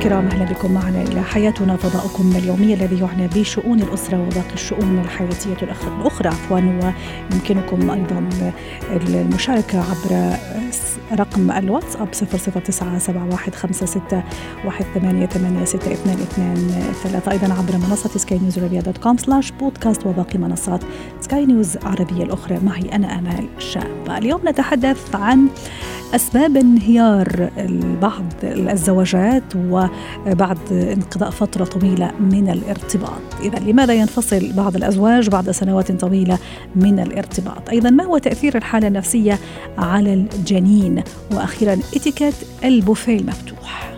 الكرام أهلا بكم معنا إلى حياتنا فضاؤكم اليومي الذي يعنى بشؤون الأسرة وباقي الشؤون الحياتية الأخرى عفوا ويمكنكم أيضا المشاركة عبر رقم الواتساب 009715618886223 أيضا عبر منصة سكاي نيوز dot com slash podcast وباقي منصات سكاي نيوز عربيه الأخرى. معي أنا آمال شابة. اليوم نتحدث عن أسباب انهيار بعض الزواجات وبعد انقضاء فترة طويلة من الارتباط. إذا لماذا ينفصل بعض الأزواج بعد سنوات طويلة من الارتباط؟ أيضا ما هو تأثير الحالة النفسية على الجنين؟ وأخيرا إتيكيت البوفيه المفتوح.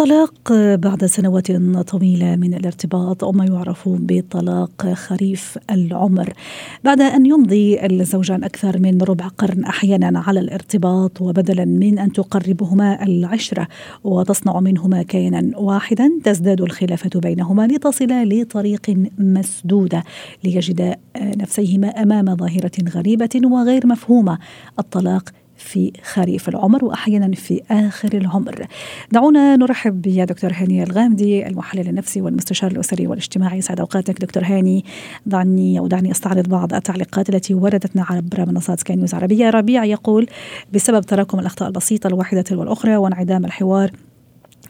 الطلاق بعد سنوات طويلة من الارتباط أو ما يعرف بطلاق خريف العمر. بعد أن يمضي الزوجان أكثر من ربع قرن أحيانا على الارتباط وبدلا من أن تقربهما العشرة وتصنع منهما كيانا واحدا تزداد الخلافة بينهما لتصلا لطريق مسدودة ليجدا نفسيهما أمام ظاهرة غريبة وغير مفهومة. الطلاق في خريف العمر وأحيانا في آخر العمر. دعونا نرحب يا دكتور هاني الغامدي المحلل النفسي والمستشار الأسري والاجتماعي. سعد أوقاتك دكتور هاني. دعني أو دعني أستعرض بعض التعليقات التي وردتنا عبر منصات سكاي نيوز عربية. ربيع يقول بسبب تراكم الأخطاء البسيطة الواحدة تلو الاخرى وانعدام الحوار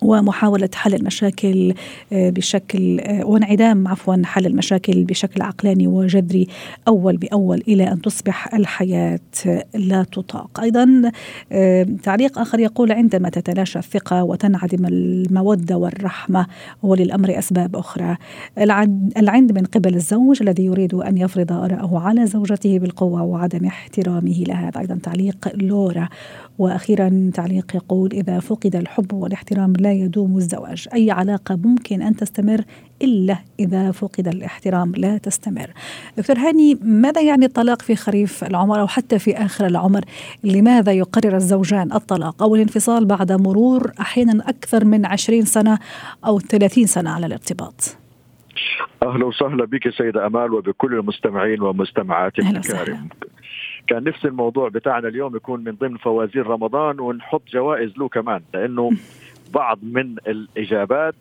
ومحاولة حل المشاكل بشكل وانعدام عفوا حل المشاكل بشكل عقلاني وجذري أول بأول إلى أن تصبح الحياة لا تطاق. أيضا تعليق آخر يقول عندما تتلاشى الثقة وتنعدم المودة والرحمة وللأمر أسباب أخرى العند من قبل الزوج الذي يريد أن يفرض آراءه على زوجته بالقوة وعدم احترامه لها أيضا تعليق لورا. وأخيرا تعليق يقول إذا فقد الحب والاحترام لا يدوم الزواج. أي علاقة ممكن أن تستمر إلا إذا فقد الاحترام لا تستمر. دكتور هاني ماذا يعني الطلاق في خريف العمر أو حتى في آخر العمر؟ لماذا يقرر الزوجان الطلاق؟ أو الانفصال بعد مرور أحيانا أكثر من 20 سنة أو 30 سنة على الارتباط؟ أهلا وسهلا بك سيدة أمال وبكل المستمعين ومستمعاتك الكرام كان نفس الموضوع بتاعنا اليوم يكون من ضمن فوازير رمضان ونحط جوائز له كمان لأنه بعض من الإجابات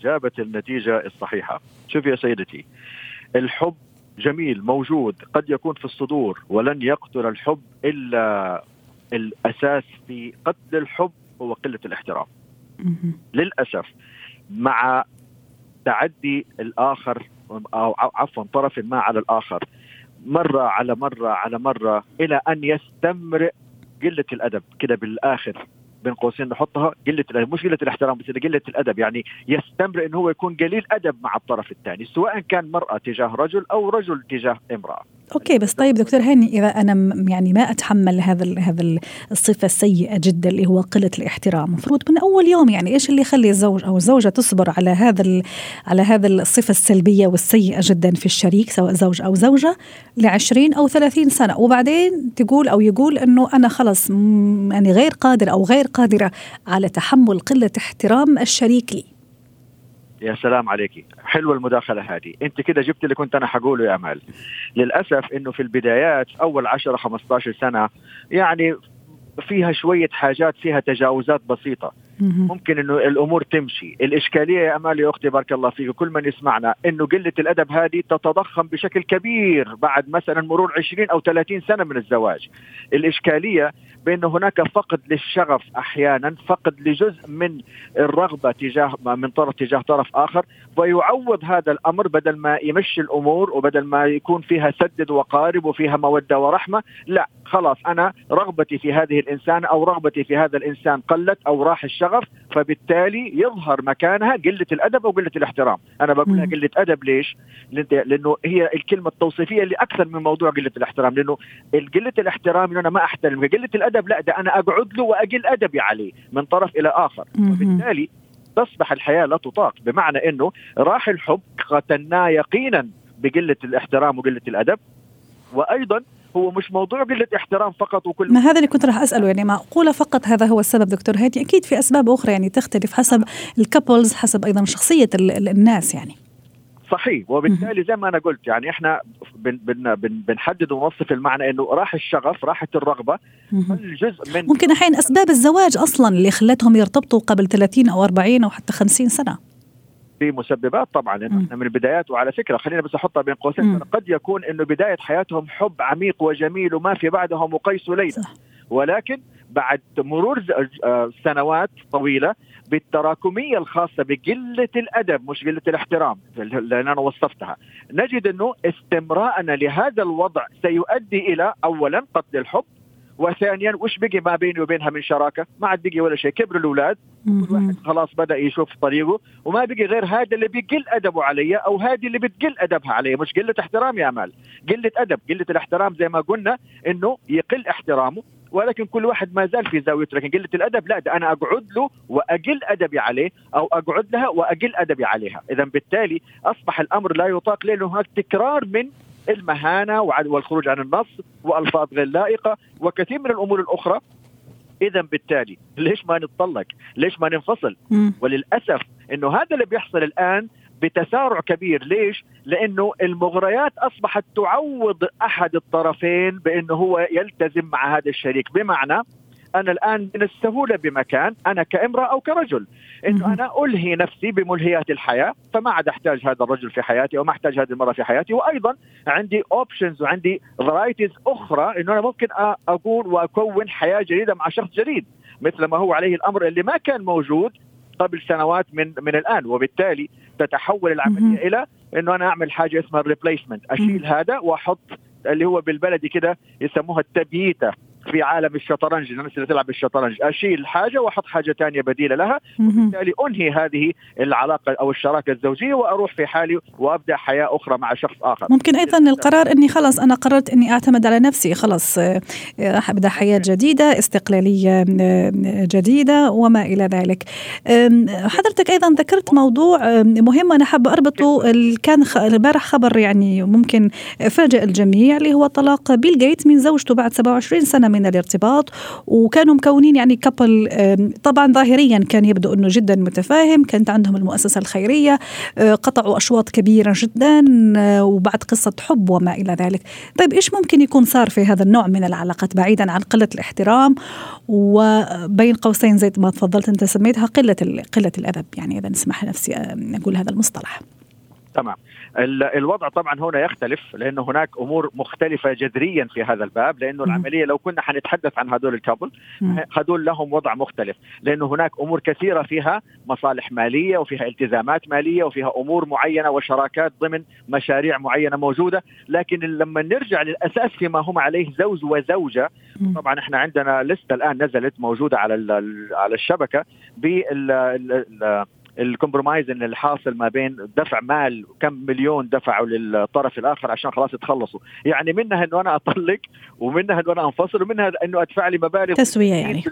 جابت النتيجة الصحيحة. شوف يا سيدتي الحب جميل موجود قد يكون في الصدور ولن يقتل الحب إلا الأساس في قتل الحب هو قلة الاحترام. للأسف مع تعدي الآخر أو عفوا طرف ما على الآخر مرة على مرة على مرة إلى أن يستمرئ قلة الأدب. كده بالآخر بين قوسين نحطها قلة الادب مش قلة الاحترام بس قلة الأدب. يعني يستمر انه هو يكون قليل أدب مع الطرف الثاني سواء كان مرأة تجاه رجل أو رجل تجاه امرأة. أوكي بس طيب دكتور هاني إذا أنا يعني ما أتحمل هذا هذا الصفة السيئة جدا اللي هو قلة الاحترام. المفروض من أول يوم يعني إيش اللي يخلي الزوج أو الزوجة تصبر على هذا على هذا الصفة السلبية والسيئة جدا في الشريك سواء زوج أو زوجة ل 20 أو 30 سنة. وبعدين تقول أو يقول إنه أنا خلص يعني غير قادر أو غير قادرة على تحمل قلة احترام الشريك لي. يا سلام عليكي حلوة المداخلة هذه. أنت كده جبت اللي كنت أنا حقوله يا أمال. للأسف إنه في البدايات أول 10 15 سنة يعني فيها شوية حاجات فيها تجاوزات بسيطة. ممكن إنه الأمور تمشي. الإشكالية يا أمال يا أختي بارك الله فيك كل من يسمعنا إنه قلة الأدب هذه تتضخم بشكل كبير بعد مثلا مرور 20 أو 30 سنة من الزواج. الإشكالية بأن هناك فقد للشغف أحيانا فقد لجزء من الرغبة تجاه من طرف تجاه طرف آخر فيعوض هذا الأمر بدل ما يمشي الأمور وبدل ما يكون فيها سدد وقارب وفيها مودة ورحمة. لا خلاص أنا رغبتي في هذه الإنسان أو رغبتي في هذا الإنسان قلت أو راح الشغف. فبالتالي يظهر مكانها قلة الأدب أو قله الاحترام. أنا بقول لها قلة أدب ليش؟ لأنه هي الكلمة التوصيفية اللي أكثر من موضوع قلة الاحترام لأنه قلة الاحترام إنه أنا ما أحترم قلة الأدب لا ده أنا أقعد له وأقل أدبي عليه من طرف إلى آخر. وبالتالي تصبح الحياة لا تطاق بمعنى إنه راح الحب قتلناه يقينا بقلة الاحترام وقلة الأدب وأيضا هو مش موضوع قلة احترام فقط وكل ما هذا اللي كنت راح أسأله يعني معقوله فقط هذا هو السبب دكتور هادي أكيد في أسباب أخرى يعني تختلف حسب الكابلز حسب أيضا شخصية الناس يعني. صحيح وبالتالي زي ما أنا قلت يعني إحنا بن بن بن بنحدد ونوصف المعنى إنه راح الشغف راحت الرغبة. جزء من ممكن أحيانا أسباب الزواج أصلا اللي خلتهم يرتبطوا قبل 30 أو 40 أو حتى 50 سنة. في مسببات طبعا لأنه إحنا من البدايات. وعلى فكرة خلينا بس أحطها بين قوسين قد يكون إنه بداية حياتهم حب عميق وجميل وما في بعدهم وقيس وليلى ولكن بعد مرور آه، سنوات طويلة بالتراكمية الخاصة بقلة الأدب مش قلة الاحترام لأن أنا وصفتها نجد إنه استمرارنا لهذا الوضع سيؤدي إلى اولا قتل الحب وثانيا وش بقي ما بيني وبينها من شراكة؟ ما عاد بقي ولا شيء، كبروا الأولاد. كل واحد خلاص بدأ يشوف طريقه. وما بقي غير هذا اللي بيقل أدبه علي أو هذه اللي بتقل أدبها علي، مش قلة احترام يا أمال، قلة أدب، قلة الاحترام زي ما قلنا إنه يقل احترامه. ولكن كل واحد ما زال في زاويته. لكن قلة الأدب لا ده أنا أقعد له وأقل أدبي عليه أو أقعد لها وأقل أدبي عليها. اذا بالتالي أصبح الأمر لا يطاق لأنه هناك تكرار من المهانة والخروج عن النص وألفاظ غير لائقة وكثير من الأمور الأخرى إذا بالتالي ليش ما نتطلق؟ ليش ما ننفصل؟ وللأسف إنه هذا اللي بيحصل الآن بتسارع كبير ليش؟ لأنه المغريات أصبحت تعوض أحد الطرفين بأنه هو يلتزم مع هذا الشريك بمعنى أنا الآن من السهوله بمكان أنا كامرأة أو كرجل. إنه أنا ألهي نفسي بملهيات الحياة فما عاد أحتاج هذا الرجل في حياتي أو ما أحتاج هذه المرأة في حياتي. وأيضا عندي options وعندي varieties أخرى إنه أنا ممكن اكون وأكون حياة جديدة مع شخص جديد مثل ما هو عليه الأمر اللي ما كان موجود قبل سنوات من من الآن. وبالتالي تتحول العملية إلى إنه أنا أعمل حاجة اسمها ال replacement أشيل هذا وأحط اللي هو بالبلدي كده يسموها التبييتة. في عالم الشطرنج الناس اللي تلعب الشطرنج أشيل حاجة وأحط حاجة ثانية بديلة لها وبالتالي أنهي هذه العلاقة أو الشراكة الزوجية وأروح في حالي وأبدأ حياة أخرى مع شخص آخر. ممكن أيضا القرار إني خلاص أنا قررت إني أعتمد على نفسي خلاص آه، أبدأ حياة جديدة استقلالية آه، جديدة وما إلى ذلك. حضرتك أيضا ذكرت موضوع مهم أنا حابة أربطه كان البارح خبر يعني ممكن فاجئ الجميع اللي هو طلاق بيل جيت من زوجته بعد 27 سنة من الارتباط وكانوا مكونين يعني كابل طبعا ظاهريا كان يبدو إنه جدا متفاهم كانت عندهم المؤسسة الخيرية آه، قطعوا أشواط كبيرة جدا آه، وبعد قصة حب وما إلى ذلك. طيب إيش ممكن يكون صار في هذا النوع من العلاقات بعيدا عن قلة الاحترام وبين قوسين زي ما تفضلت أنت سميتها قلة قلة الأدب؟ يعني إذا نسمح نفسي آه، أقول هذا المصطلح. تمام. الوضع طبعا هنا يختلف لأن هناك أمور مختلفة جذريا في هذا الباب لأنه العملية لو كنا حنتحدث عن هذول الكابل هذول لهم وضع مختلف لأنه هناك أمور كثيرة فيها مصالح مالية وفيها التزامات مالية وفيها أمور معينة وشراكات ضمن مشاريع معينة موجودة لكن لما نرجع للأساس فيما هم عليه زوج وزوجة طبعا إحنا عندنا لستة الآن نزلت موجودة على على الشبكة بال الكومبرومايز إن الحاصل ما بين دفع مال كم مليون دفعوا للطرف الآخر عشان خلاص يتخلصوا. يعني منها إنه أنا أطلق ومنها إنه أنا أنفصل ومنها إنه أدفع لي مبالغ تسوية يعني.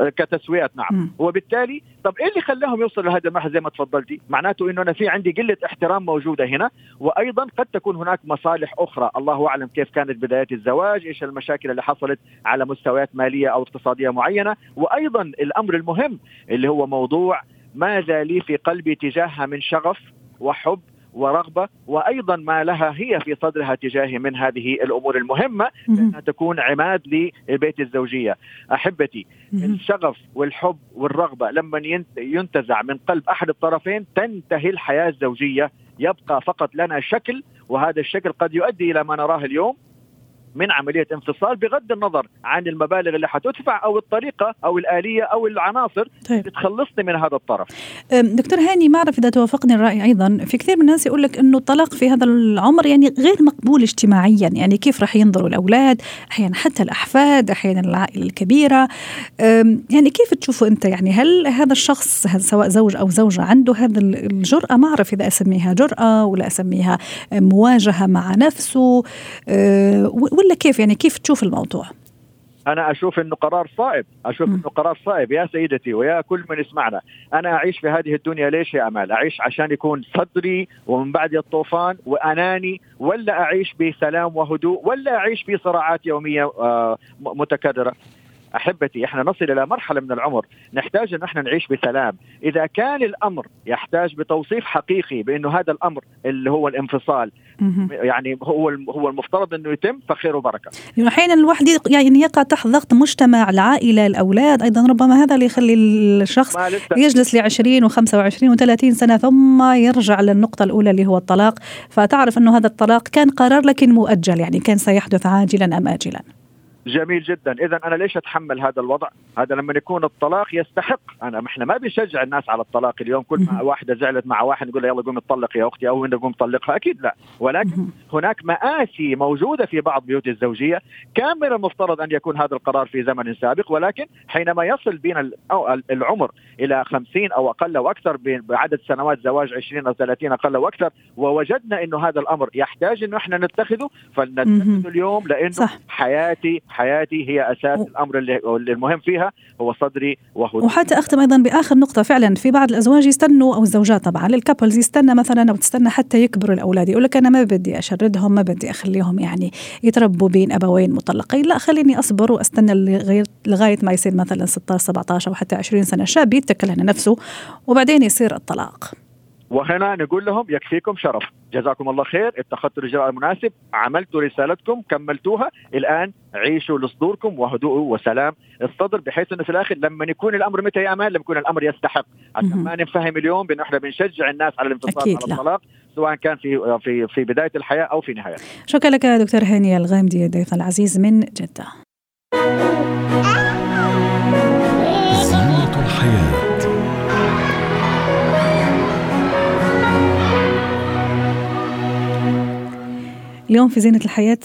كتسويات نعم. وبالتالي طب إيه اللي خلاهم يوصلوا لهذا المرحلة زي ما تفضلتي؟ معناته إنه أنا في عندي قلة احترام موجودة هنا وأيضا قد تكون هناك مصالح أخرى. الله أعلم كيف كانت بدايات الزواج إيش المشاكل اللي حصلت على مستويات مالية أو اقتصادية معينة. وأيضا الأمر المهم اللي هو موضوع ماذا لي في قلبي تجاهها من شغف وحب ورغبة؟ وأيضا ما لها هي في صدرها تجاهي من هذه الأمور المهمة لأنها تكون عماد لبيت الزوجية. أحبتي الشغف والحب والرغبة لما ينتزع من قلب أحد الطرفين تنتهي الحياة الزوجية. يبقى فقط لنا شكل وهذا الشكل قد يؤدي إلى ما نراه اليوم. من عملية انفصال بغض النظر عن المبالغ اللي حتدفع أو الطريقة أو الآلية أو العناصر طيب. بتخلصني من هذا الطرف. دكتور هاني ما أعرف إذا توافقني الرأي أيضا. في كثير من الناس يقول لك إنه الطلاق في هذا العمر يعني غير مقبول اجتماعيا. يعني كيف راح ينظروا الأولاد؟ أحيانا حتى الأحفاد أحيانا العائلة الكبيرة. يعني كيف تشوفوا أنت؟ يعني هل هذا الشخص سواء زوج أو زوجة عنده هذا الجرأة؟ ما أعرف إذا أسميها جرأة ولا أسميها مواجهة مع نفسه. أه، ولا كيف؟ يعني كيف تشوف الموضوع؟ أنا أشوف إنه قرار صائب. أشوف إنه قرار صائب. يا سيدتي ويا كل من يسمعنا أنا أعيش في هذه الدنيا ليش يا أمال؟ أعيش عشان يكون صدري ومن بعد الطوفان وأناني ولا أعيش بسلام وهدوء ولا أعيش في صراعات يومية آه، متكررة؟ أحبتي إحنا نصل إلى مرحلة من العمر نحتاج إن إحنا نعيش بسلام، إذا كان الأمر يحتاج بتوصيف حقيقي بانه هذا الأمر اللي هو الانفصال يعني هو هو المفترض إنه يتم فخير وبركة. يعني أحيانا الواحد يعني يقع تحت ضغط مجتمع العائلة الأولاد أيضا ربما هذا اللي يخلي الشخص يجلس ل 20 و25 و30 سنة ثم يرجع للنقطة الأولى اللي هو الطلاق، فتعرف إنه هذا الطلاق كان قرار لكن مؤجل يعني كان سيحدث عاجلا أم اجلا. جميل جدا. اذا أنا ليش أتحمل هذا الوضع؟ هذا لما يكون الطلاق يستحق. أنا إحنا ما بنشجع الناس على الطلاق اليوم. كل ما واحدة زعلت مع واحد نقول يلا قوم اطلق يا أختي أو انت قوم طلقها أكيد لا. ولكن هناك مآسي موجودة في بعض بيوت الزوجية. كان من المفترض أن يكون هذا القرار في زمن سابق. ولكن حينما يصل بنا العمر إلى 50 أو أقل أو أكثر بعدد سنوات زواج 20 أو 30 أقل أو أكثر ووجدنا إنه هذا الأمر يحتاج إنه إحنا نتخذه فلنتخذه اليوم لأنه صح. حياتي حياتي هي أساس الأمر اللي المهم فيها هو صدري وهو وحتى أختم أيضا بآخر نقطة. فعلا في بعض الأزواج يستنوا أو الزوجات طبعا الكابلز يستنى مثلا أو تستنى حتى يكبروا الأولاد. يقول لك أنا ما بدي أشردهم ما بدي أخليهم يعني يتربوا بين أبوين مطلقين. لا خليني أصبر وأستنى لغاية ما يصير مثلا 16 17 أو حتى 20 سنة. شاب يتكل على نفسه وبعدين يصير الطلاق. وهنا نقول لهم يكفيكم شرف. جزاكم الله خير. اتخذتوا الاجراء المناسب. عملتوا رسالتكم. كملتوها. الآن عيشوا لصدوركم وهدوء وسلام. الصدر بحيث إنه في الآخر لما يكون الأمر متى يا أمان؟ لما يكون الأمر يستحق عشان ما نفهم اليوم بأنه إحنا بنشجع الناس على الانفصال على الطلاق سواء كان في في في بداية الحياة أو في نهايتها شكرا لك دكتور هاني الغامدي الضيف العزيز من جدة. اليوم في زينة الحياة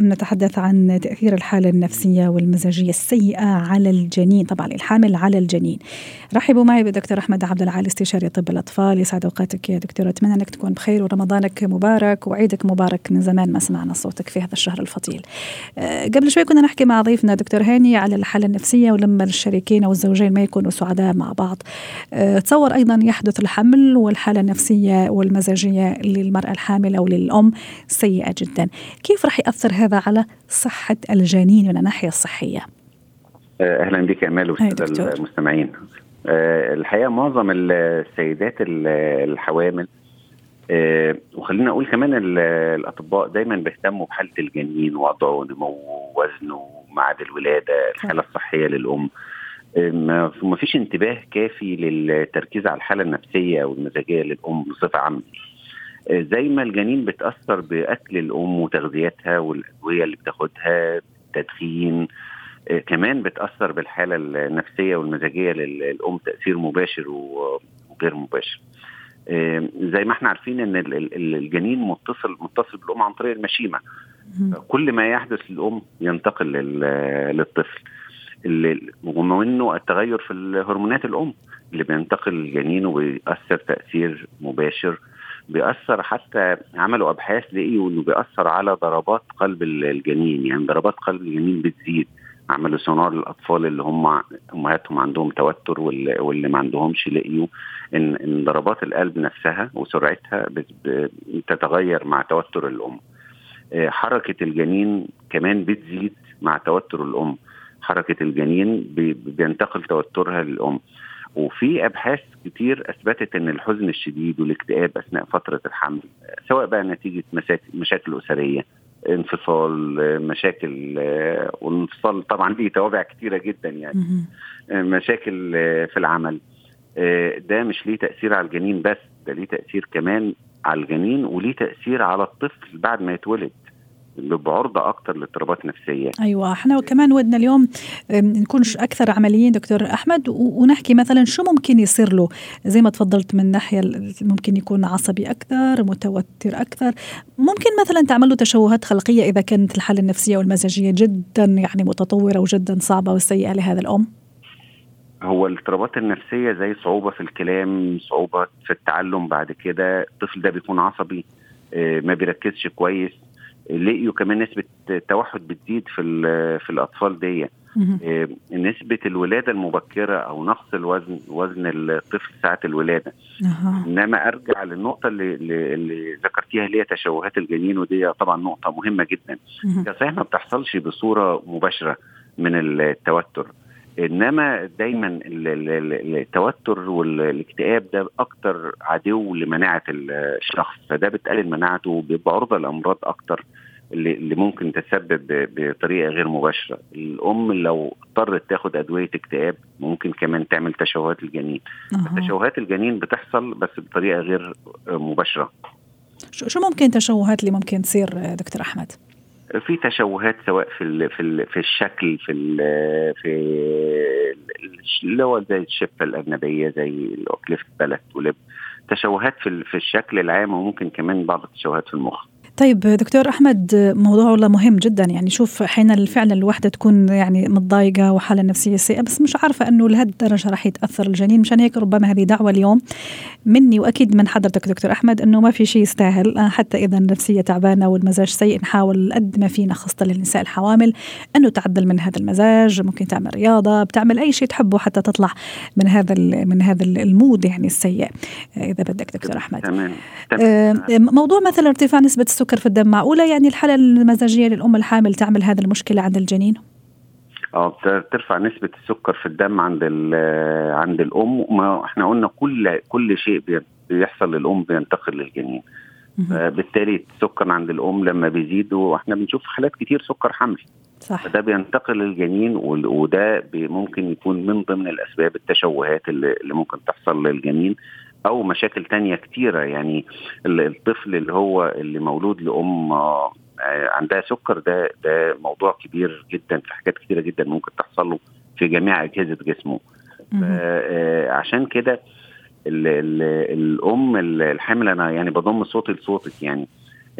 نتحدث عن تأثير الحالة النفسية والمزاجية السيئة على الجنين طبعا الحامل على الجنين. رحبوا معي بالدكتور أحمد عبد العالي استشاري طب الأطفال. يسعد أوقاتك يا دكتور أتمنى أنك تكون بخير ورمضانك مبارك وعيدك مبارك من زمان ما سمعنا صوتك في هذا الشهر الفضيل. أه، قبل شوي كنا نحكي مع ضيفنا دكتور هاني على الحالة النفسية ولما الشريكين أو الزوجين ما يكونوا سعداء مع بعض. أه، تصور أيضا يحدث الحمل والحالة النفسية والمزاجية للمرأة الحاملة وللأم سيئة جدا. جدا. كيف راح يأثر هذا على صحة الجنين من الناحية الصحية؟ آه، أهلا بك أمال والسادة المستمعين. آه، الحقيقة معظم السيدات الحوامل آه، وخلينا أقول كمان الأطباء دايما بيهتموا بحالة الجنين وضعه نموه وزنه ميعاد الولادة الحالة الصحية للأم. ما فيش انتباه كافي للتركيز على الحالة النفسية والمزاجية للأم بصفة عامة. زي ما الجنين بتأثر بأكل الأم وتغذيتها والأدوية اللي بتاخدها التدخين آه، كمان بتأثر بالحالة النفسية والمزاجية للأم تأثير مباشر وغير مباشر. آه، زي ما إحنا عارفين إن الجنين متصل متصل بالأم عن طريق المشيمة. كل ما يحدث للأم ينتقل للطفل. ومع إنه التغير في هرمونات الأم اللي بينتقل للجنين وبيأثر تأثير مباشر بيأثر حتى عملوا أبحاث لقيوا إنه بيأثر على ضربات قلب الجنين يعني ضربات قلب الجنين بتزيد عملوا سونار للأطفال اللي هم أمهاتهم عندهم توتر واللي ما عندهمش لقيوا ان إن ضربات القلب نفسها وسرعتها بتتغير مع توتر الأم. آه، حركة الجنين كمان بتزيد مع توتر الأم. حركة الجنين بينتقل توترها للأم. وفي أبحاث كتير أثبتت إن الحزن الشديد والاكتئاب أثناء فترة الحمل سواء بقى نتيجة مشاكل أسرية انفصال مشاكل والانفصال طبعا ليه توابع كتيرة جدا يعني مشاكل في العمل. ده مش ليه تأثير على الجنين بس ده ليه تأثير كمان على الجنين وليه تأثير على الطفل بعد ما يتولد. بيبقوا عرضه أكتر لاضطرابات نفسية. أيوه إحنا كمان ودنا اليوم نكون أكثر عمليين دكتور أحمد ونحكي مثلا شو ممكن يصير له. زي ما تفضلت من ناحية ممكن يكون عصبي أكثر متوتر أكثر. ممكن مثلا تعمل له تشوهات خلقية إذا كانت الحالة النفسية والمزاجية جدا يعني متطورة وجدا صعبة وسيئة لهذا الأم؟ هو الاضطرابات النفسية زي صعوبة في الكلام صعوبة في التعلم بعد كده. الطفل ده بيكون عصبي آه، ما بيركزش كويس. لقيوا كمان نسبة التوحد بتزيد في في الأطفال دي آه، نسبة الولادة المبكرة أو نقص الوزن وزن الطفل ساعة الولادة. إنما أرجع للنقطة اللي, اللي ذكرتيها اللي هي تشوهات الجنين ودي طبعا نقطة مهمة جدا. صحيح ما بتحصلش بصورة مباشرة من التوتر. إنما دايما التوتر والاكتئاب ده أكتر عدو لمناعة الشخص فده بتقلل مناعته وبيبقى عرضة لأمراض أكتر اللي ممكن تسبب بطريقة غير مباشرة. الأم لو اضطرت تاخد أدوية اكتئاب ممكن كمان تعمل تشوهات الجنين أه. تشوهات الجنين بتحصل بس بطريقة غير مباشرة. شو ممكن تشوهات اللي ممكن تصير دكتور أحمد؟ في تشوهات سواء في ال في ال في الشكل في ال في اللي هو زي الشفه الأجنبية زي الاوكليفت بلد ولب. تشوهات في في الشكل العام وممكن كمان بعض التشوهات في المخ. طيب دكتور أحمد موضوع والله مهم جدا. يعني شوف حين فعلا الوحدة تكون يعني متضايقة وحالة نفسية سيئة بس مش عارفة إنه لهالدرجة راح يتأثر الجنين. مشان هيك ربما هذه دعوة اليوم مني وأكيد من حضرتك دكتور أحمد إنه ما في شيء يستاهل. آه، حتى إذا النفسية تعبانة والمزاج سيء نحاول قد ما فينا خاصة للنساء الحوامل إنه تعدل من هذا المزاج. ممكن تعمل رياضة بتعمل أي شيء تحبه حتى تطلع من هذا من هذا المود يعني السيء. آه، إذا بدك دكتور أحمد. تمام. تمام. آه، موضوع مثلا ارتفاع نسبة السكر السكر في الدم. معقولة يعني الحالة المزاجية للأم الحامل تعمل هذه المشكلة عند الجنين؟ آه بترفع نسبة السكر في الدم عند عند الأم. ما إحنا قلنا كل كل شيء بيحصل للأم بينتقل للجنين. بالتالي السكر عند الأم لما بيزيد وإحنا بنشوف حالات كتير سكر حمل. صح. فده بينتقل للجنين وده ممكن يكون من ضمن الأسباب التشوهات اللي ممكن تحصل للجنين. أو مشاكل تانية كتيرة. يعني الطفل اللي هو اللي مولود لأم آه، عندها سكر ده ده موضوع كبير جدا في حاجات كتيرة جدا ممكن تحصل له في جميع أجهزة جسمه. آه، عشان كده الأم الحامل أنا يعني بضم صوتي لصوتك يعني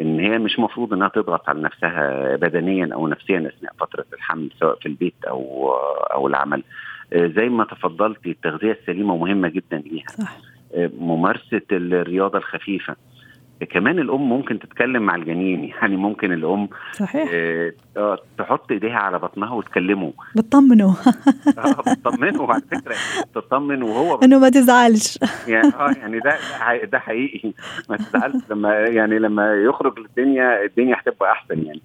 إن هي مش مفروض إنها تضغط على نفسها بدنيا أو نفسيا أثناء فترة الحمل سواء في البيت أو أو العمل. آه، زي ما تفضلتي التغذية السليمة مهمة جدا ليها. صح. ممارسة الرياضة الخفيفة. كمان الأم ممكن تتكلم مع الجنين. يعني ممكن الأم صحيح. آه, آه، تحط إيديها على بطنها وتكلمه. بتطمنه. آه بتطمنه على فكرة. تطمن وهو إنه ما تزعلش. يعني آه يعني ده ده حقيقي. ما تزعلش. لما يعني لما يخرج للدنيا الدنيا هتبقى أحسن يعني.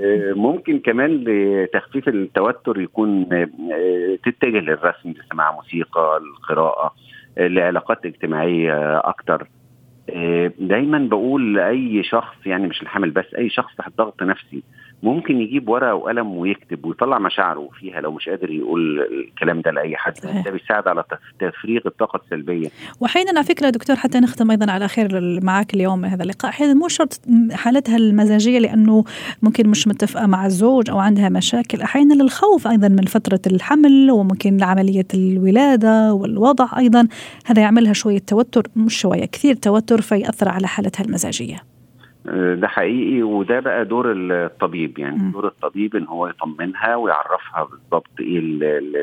آه ممكن كمان لتخفيف التوتر يكون آه تتجه للرسم لسماع موسيقى القراءة. لعلاقات اجتماعية أكتر. آه، دايما بقول لأي شخص يعني مش الحامل بس أي شخص تحت ضغط نفسي ممكن يجيب ورقة وقلم ويكتب ويطلع مشاعره فيها لو مش قادر يقول الكلام ده لأي حد. ده بيساعد على تفريغ الطاقة السلبية. وأحيانا على فكرة دكتور حتى نختم أيضا على خير معك اليوم هذا اللقاء. أحيانا مو شرط حالتها المزاجية لأنه ممكن مش متفقة مع الزوج أو عندها مشاكل. أحيانا للخوف أيضا من فترة الحمل وممكن عملية الولادة والوضع أيضا. هذا يعملها شوية توتر مش شوية كثير توتر فيأثر على حالتها المزاجية. ده حقيقي وده بقى دور الطبيب يعني م. دور الطبيب إن هو يطمنها ويعرفها بالظبط إيه ال ال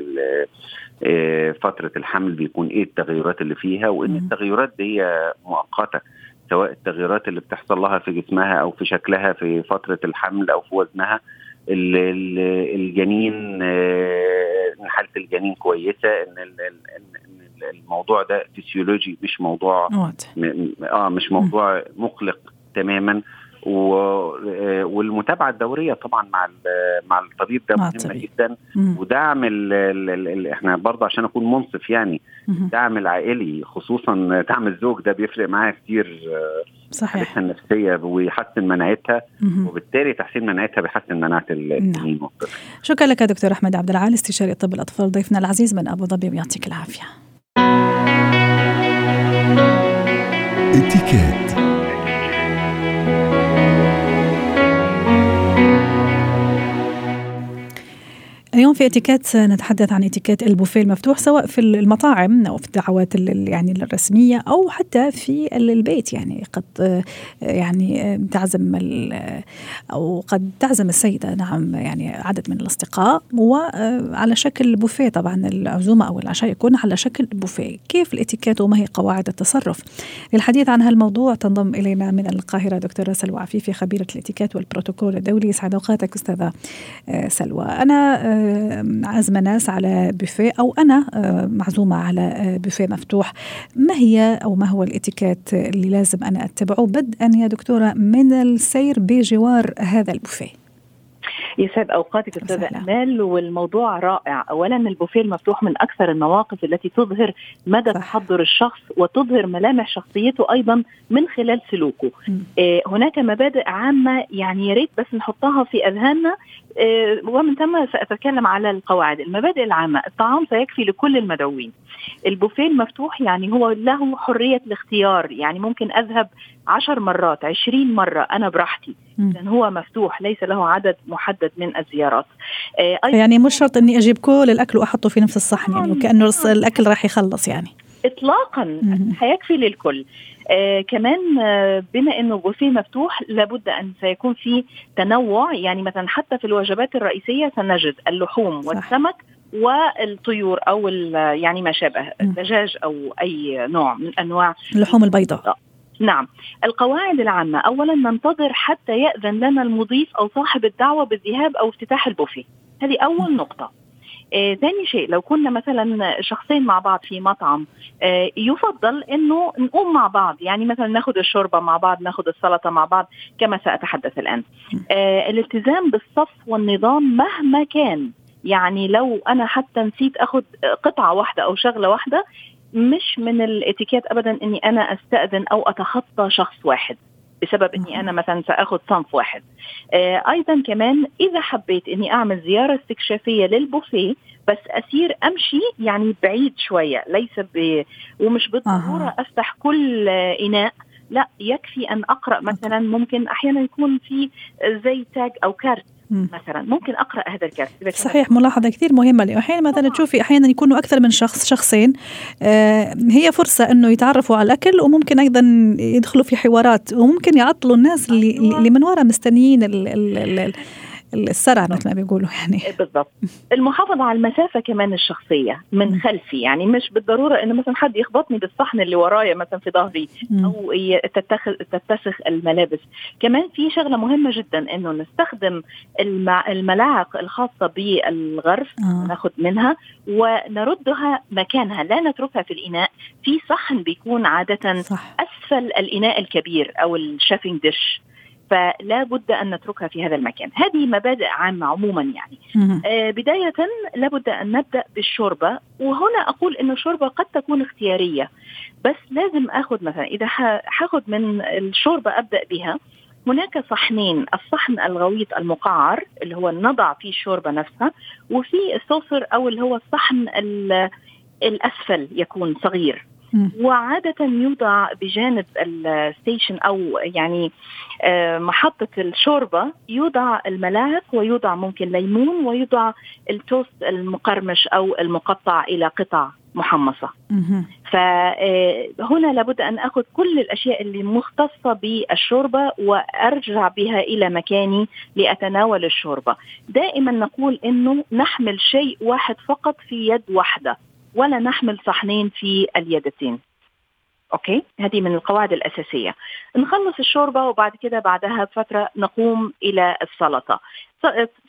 ال فترة الحمل بيكون إيه التغيرات اللي فيها وإن م. التغيرات دي مؤقتة سواء التغيرات اللي بتحصل لها في جسمها أو في شكلها في فترة الحمل أو في وزنها الجنين آه، حالة الجنين كويسة إن الموضوع ده فسيولوجي مش موضوع آه مش موضوع مقلق تماما. والمتابعة الدورية طبعا مع مع الطبيب ده مهمه جدا. ودعم ال ال إحنا برضه عشان أكون منصف يعني الدعم العائلي خصوصا دعم الزوج ده بيفرق معايا كتير صحيح. النفسية ويحسن مناعتها وبالتالي تحسين مناعتها بيحسن مناعة الجنين نعم. شكرا لك دكتور أحمد عبد العال استشاري طب الأطفال ضيفنا العزيز من أبو ظبي ويعطيك العافية. اتكات اليوم في اتيكيت نتحدث عن اتيكيت البوفيه المفتوح سواء في المطاعم أو في الدعوات يعني الرسمية أو حتى في البيت. يعني قد يعني تعزم أو قد تعزم السيدة نعم يعني عدد من الأصدقاء. وعلى شكل بوفيه طبعا العزومة أو العشاء يكون على شكل بوفيه. كيف الاتيكيت وما هي قواعد التصرف؟ للحديث عن هالموضوع تنضم إلينا من القاهرة دكتوره سلوى عفيفي خبيرة الاتيكيت والبروتوكول الدولي. يسعد أوقاتك أستاذة سلوى. أنا عازمه ناس على بوفيه أو أنا آه، معزومة على آه، بوفيه مفتوح. ما هي أو ما هو الإتيكيت اللي لازم أنا أتبعه؟ بدءا يا دكتورة من السير بجوار هذا البوفيه. يسعد أوقاتك أستاذة أمال. والموضوع رائع. اولا البوفيه المفتوح من أكثر المواقف التي تظهر مدى تحضر الشخص وتظهر ملامح شخصيته أيضا من خلال سلوكه. آه هناك مبادئ عامة يعني يا ريت بس نحطها في أذهاننا. آه ومن ثم سأتكلم على القواعد. المبادئ العامة الطعام سيكفي لكل المدعوين. البوفيه المفتوح يعني هو له حرية الاختيار. يعني ممكن أذهب عشر مرات عشرين مرة أنا براحتي. لأن هو مفتوح ليس له عدد محدد من الزيارات. آه يعني مش شرط أني أجيب كل الأكل وأحطه في نفس الصحن يعني وكأنه الأكل راح يخلص يعني. اطلاقا حيكفي للكل. آه كمان آه بما إنه بوفيه مفتوح لابد أن سيكون في تنوع. يعني مثلا حتى في الوجبات الرئيسية سنجد اللحوم والسمك والطيور أو يعني ما شابه الدجاج أو أي نوع من أنواع اللحوم البيضاء. نعم. القواعد العامة أولا ننتظر حتى يأذن لنا المضيف أو صاحب الدعوة بالذهاب أو افتتاح البوفيه. هذه أول نقطة. آه ثاني شيء لو كنا مثلا شخصين مع بعض في مطعم آه يفضل إنه نقوم مع بعض. يعني مثلا ناخذ الشوربة مع بعض ناخذ السلطة مع بعض كما سأتحدث الآن. آه الالتزام بالصف والنظام مهما كان. يعني لو أنا حتى نسيت اخذ قطعة واحدة أو شغلة واحدة مش من الاتيكيت ابدا إني أنا أستأذن أو أتخطى شخص واحد. بسبب إني أنا مثلا سأخذ صنف واحد. آه أيضا كمان إذا حبيت إني أعمل زيارة استكشافية للبوفيه بس أسير أمشي يعني بعيد شوية ليس ب ومش بالضرورة آه. أفتح كل إناء لا يكفي أن أقرأ مثلا ممكن أحيانا يكون في زي تاج أو كارت مثلا. ممكن أقرأ هذا الكارت صحيح ملاحظة كثير مهمة لأنه أحيانا مثلا تشوفي أحيانا يكونوا أكثر من شخص شخصين. آه هي فرصة إنه يتعرفوا على الأكل وممكن أيضا يدخلوا في حوارات وممكن يعطلوا الناس اللي. اللي من وراء مستنيين ال ال ال السرع مثل ما بيقولوا يعني. إيه، بالضبط. المحافظة على المسافة كمان الشخصية من خلفي. يعني مش بالضرورة إنه مثلا حد يخبطني بالصحن اللي ورايا مثلا في ظهري أو تتخذ تتسخ الملابس. كمان في شغلة مهمة جدا إنه نستخدم الملاعق الخاصة بالغرف آه. ناخذ منها ونردها مكانها. لا نتركها في الإناء. في صحن بيكون عاده صح. أسفل الإناء الكبير أو الشافينج ديش. فلا بد أن نتركها في هذا المكان. هذه مبادئ عامة عموما يعني. آه بداية لابد أن نبدأ بالشوربة وهنا أقول أن الشوربة قد تكون اختيارية بس لازم أخذ مثلا إذا حاخذ من الشوربة أبدأ بها. هناك صحنين الصحن الغويط المقعر اللي هو نضع فيه الشوربة نفسها وفي ال saucer أو اللي هو الصحن الأسفل يكون صغير. وعادة يوضع بجانب ال station أو يعني آه، محطة الشوربة يوضع الملاعق ويوضع ممكن ليمون ويوضع التوست المقرمش أو المقطع إلى قطع محمصة. فهنا آه، لابد أن أخذ كل الأشياء اللي مختصة بالشوربة وأرجع بها إلى مكاني لأتناول الشوربة. دائما نقول أنه نحمل شيء واحد فقط في يد واحدة. ولا نحمل صحنين في اليدتين. أوكي؟ هذه من القواعد الأساسية. نخلص الشوربة وبعد كده بعدها بفترة نقوم إلى السلطة.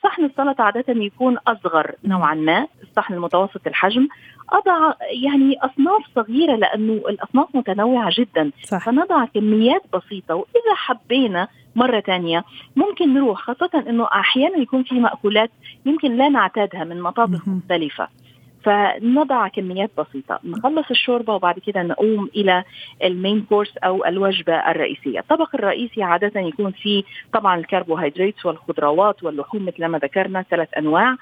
صحن السلطة عادة يكون أصغر نوعا ما الصحن المتوسط الحجم. أضع يعني أصناف صغيرة لأنه الأصناف متنوعة جدا. صح. فنضع كميات بسيطة وإذا حبينا مرة ثانية ممكن نروح خاصة إنه أحيانا يكون في مأكولات يمكن لا نعتادها من مطابخ مختلفة. فنضع كميات بسيطة نخلص الشوربة وبعد كده نقوم إلى المين كورس أو الوجبة الرئيسية. الطبق الرئيسي عادة يكون فيه طبعا الكربوهيدرات والخضروات واللحوم مثل ما ذكرنا ثلاث أنواع.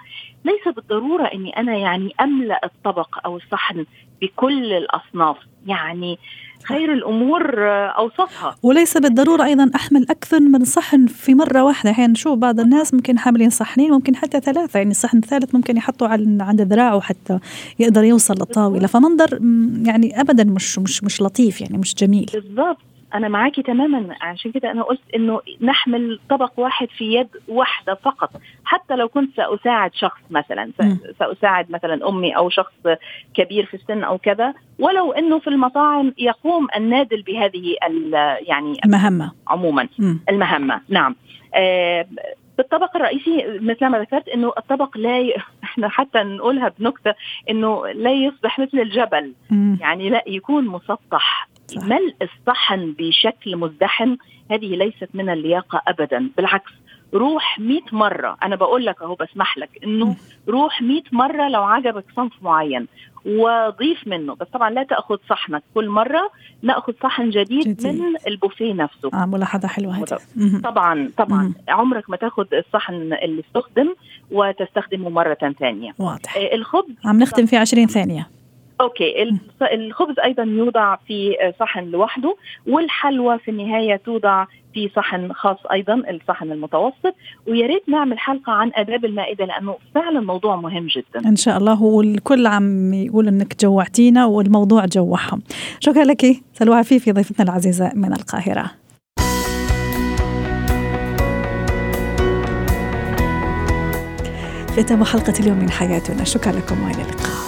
ليس بالضرورة أني أنا يعني أملأ الطبق أو الصحن بكل الأصناف يعني خير الأمور أوسطها. وليس بالضرورة أيضا أحمل أكثر من صحن في مرة واحدة. أحيانا نشوف بعض الناس ممكن حاملين صحنين ممكن حتى ثلاثة يعني الصحن الثالث ممكن يحطوا عند ذراعه حتى يقدر يوصل للطاولة. فمنظر يعني ابدا مش مش مش لطيف يعني مش جميل. بالضبط. أنا معاكي تماما. عشان كده أنا قلت إنه نحمل طبق واحد في يد واحدة فقط. حتى لو كنت سأساعد شخص مثلا سأساعد مثلا أمي أو شخص كبير في السن أو كذا ولو إنه في المطاعم يقوم النادل بهذه يعني المهمة. عموما. م. المهمة نعم. آه بالطبق الرئيسي مثل ما ذكرت إنه الطبق لا ي... إحنا حتى نقولها بنكتة إنه لا يصبح مثل الجبل م. يعني لا يكون مسطح. صح. ملء الصحن بشكل مزدحم. هذه ليست من اللياقة ابدا. بالعكس روح 100 مرة. أنا بقول لك أهو بسمح لك إنه روح 100 مرة لو عجبك صنف معين. وضيف منه. بس طبعا لا تأخذ صحنك كل مرة نأخذ صحن جديد, جديد. من البوفيه نفسه. آه ملاحظة حلوة هذه. طبعا طبعا. مم. عمرك ما تأخذ الصحن اللي استخدم وتستخدمه مرة ثانية. واضح. آه الخبز عم نختم في 20 ثانية. أوكي الخبز أيضا يوضع في صحن لوحده والحلوى في النهاية توضع في صحن خاص أيضا الصحن المتوسط. ويا ريت نعمل حلقة عن آداب المائدة لأنه فعلا موضوع مهم جدا. إن شاء الله والكل عم يقول إنك جوعتينا والموضوع جوعهم. شكرا لك سلوى عفيفي ضيفتنا العزيزة من القاهرة. ختام حلقة اليوم من حياتنا. شكرا لكم وإلى اللقاء.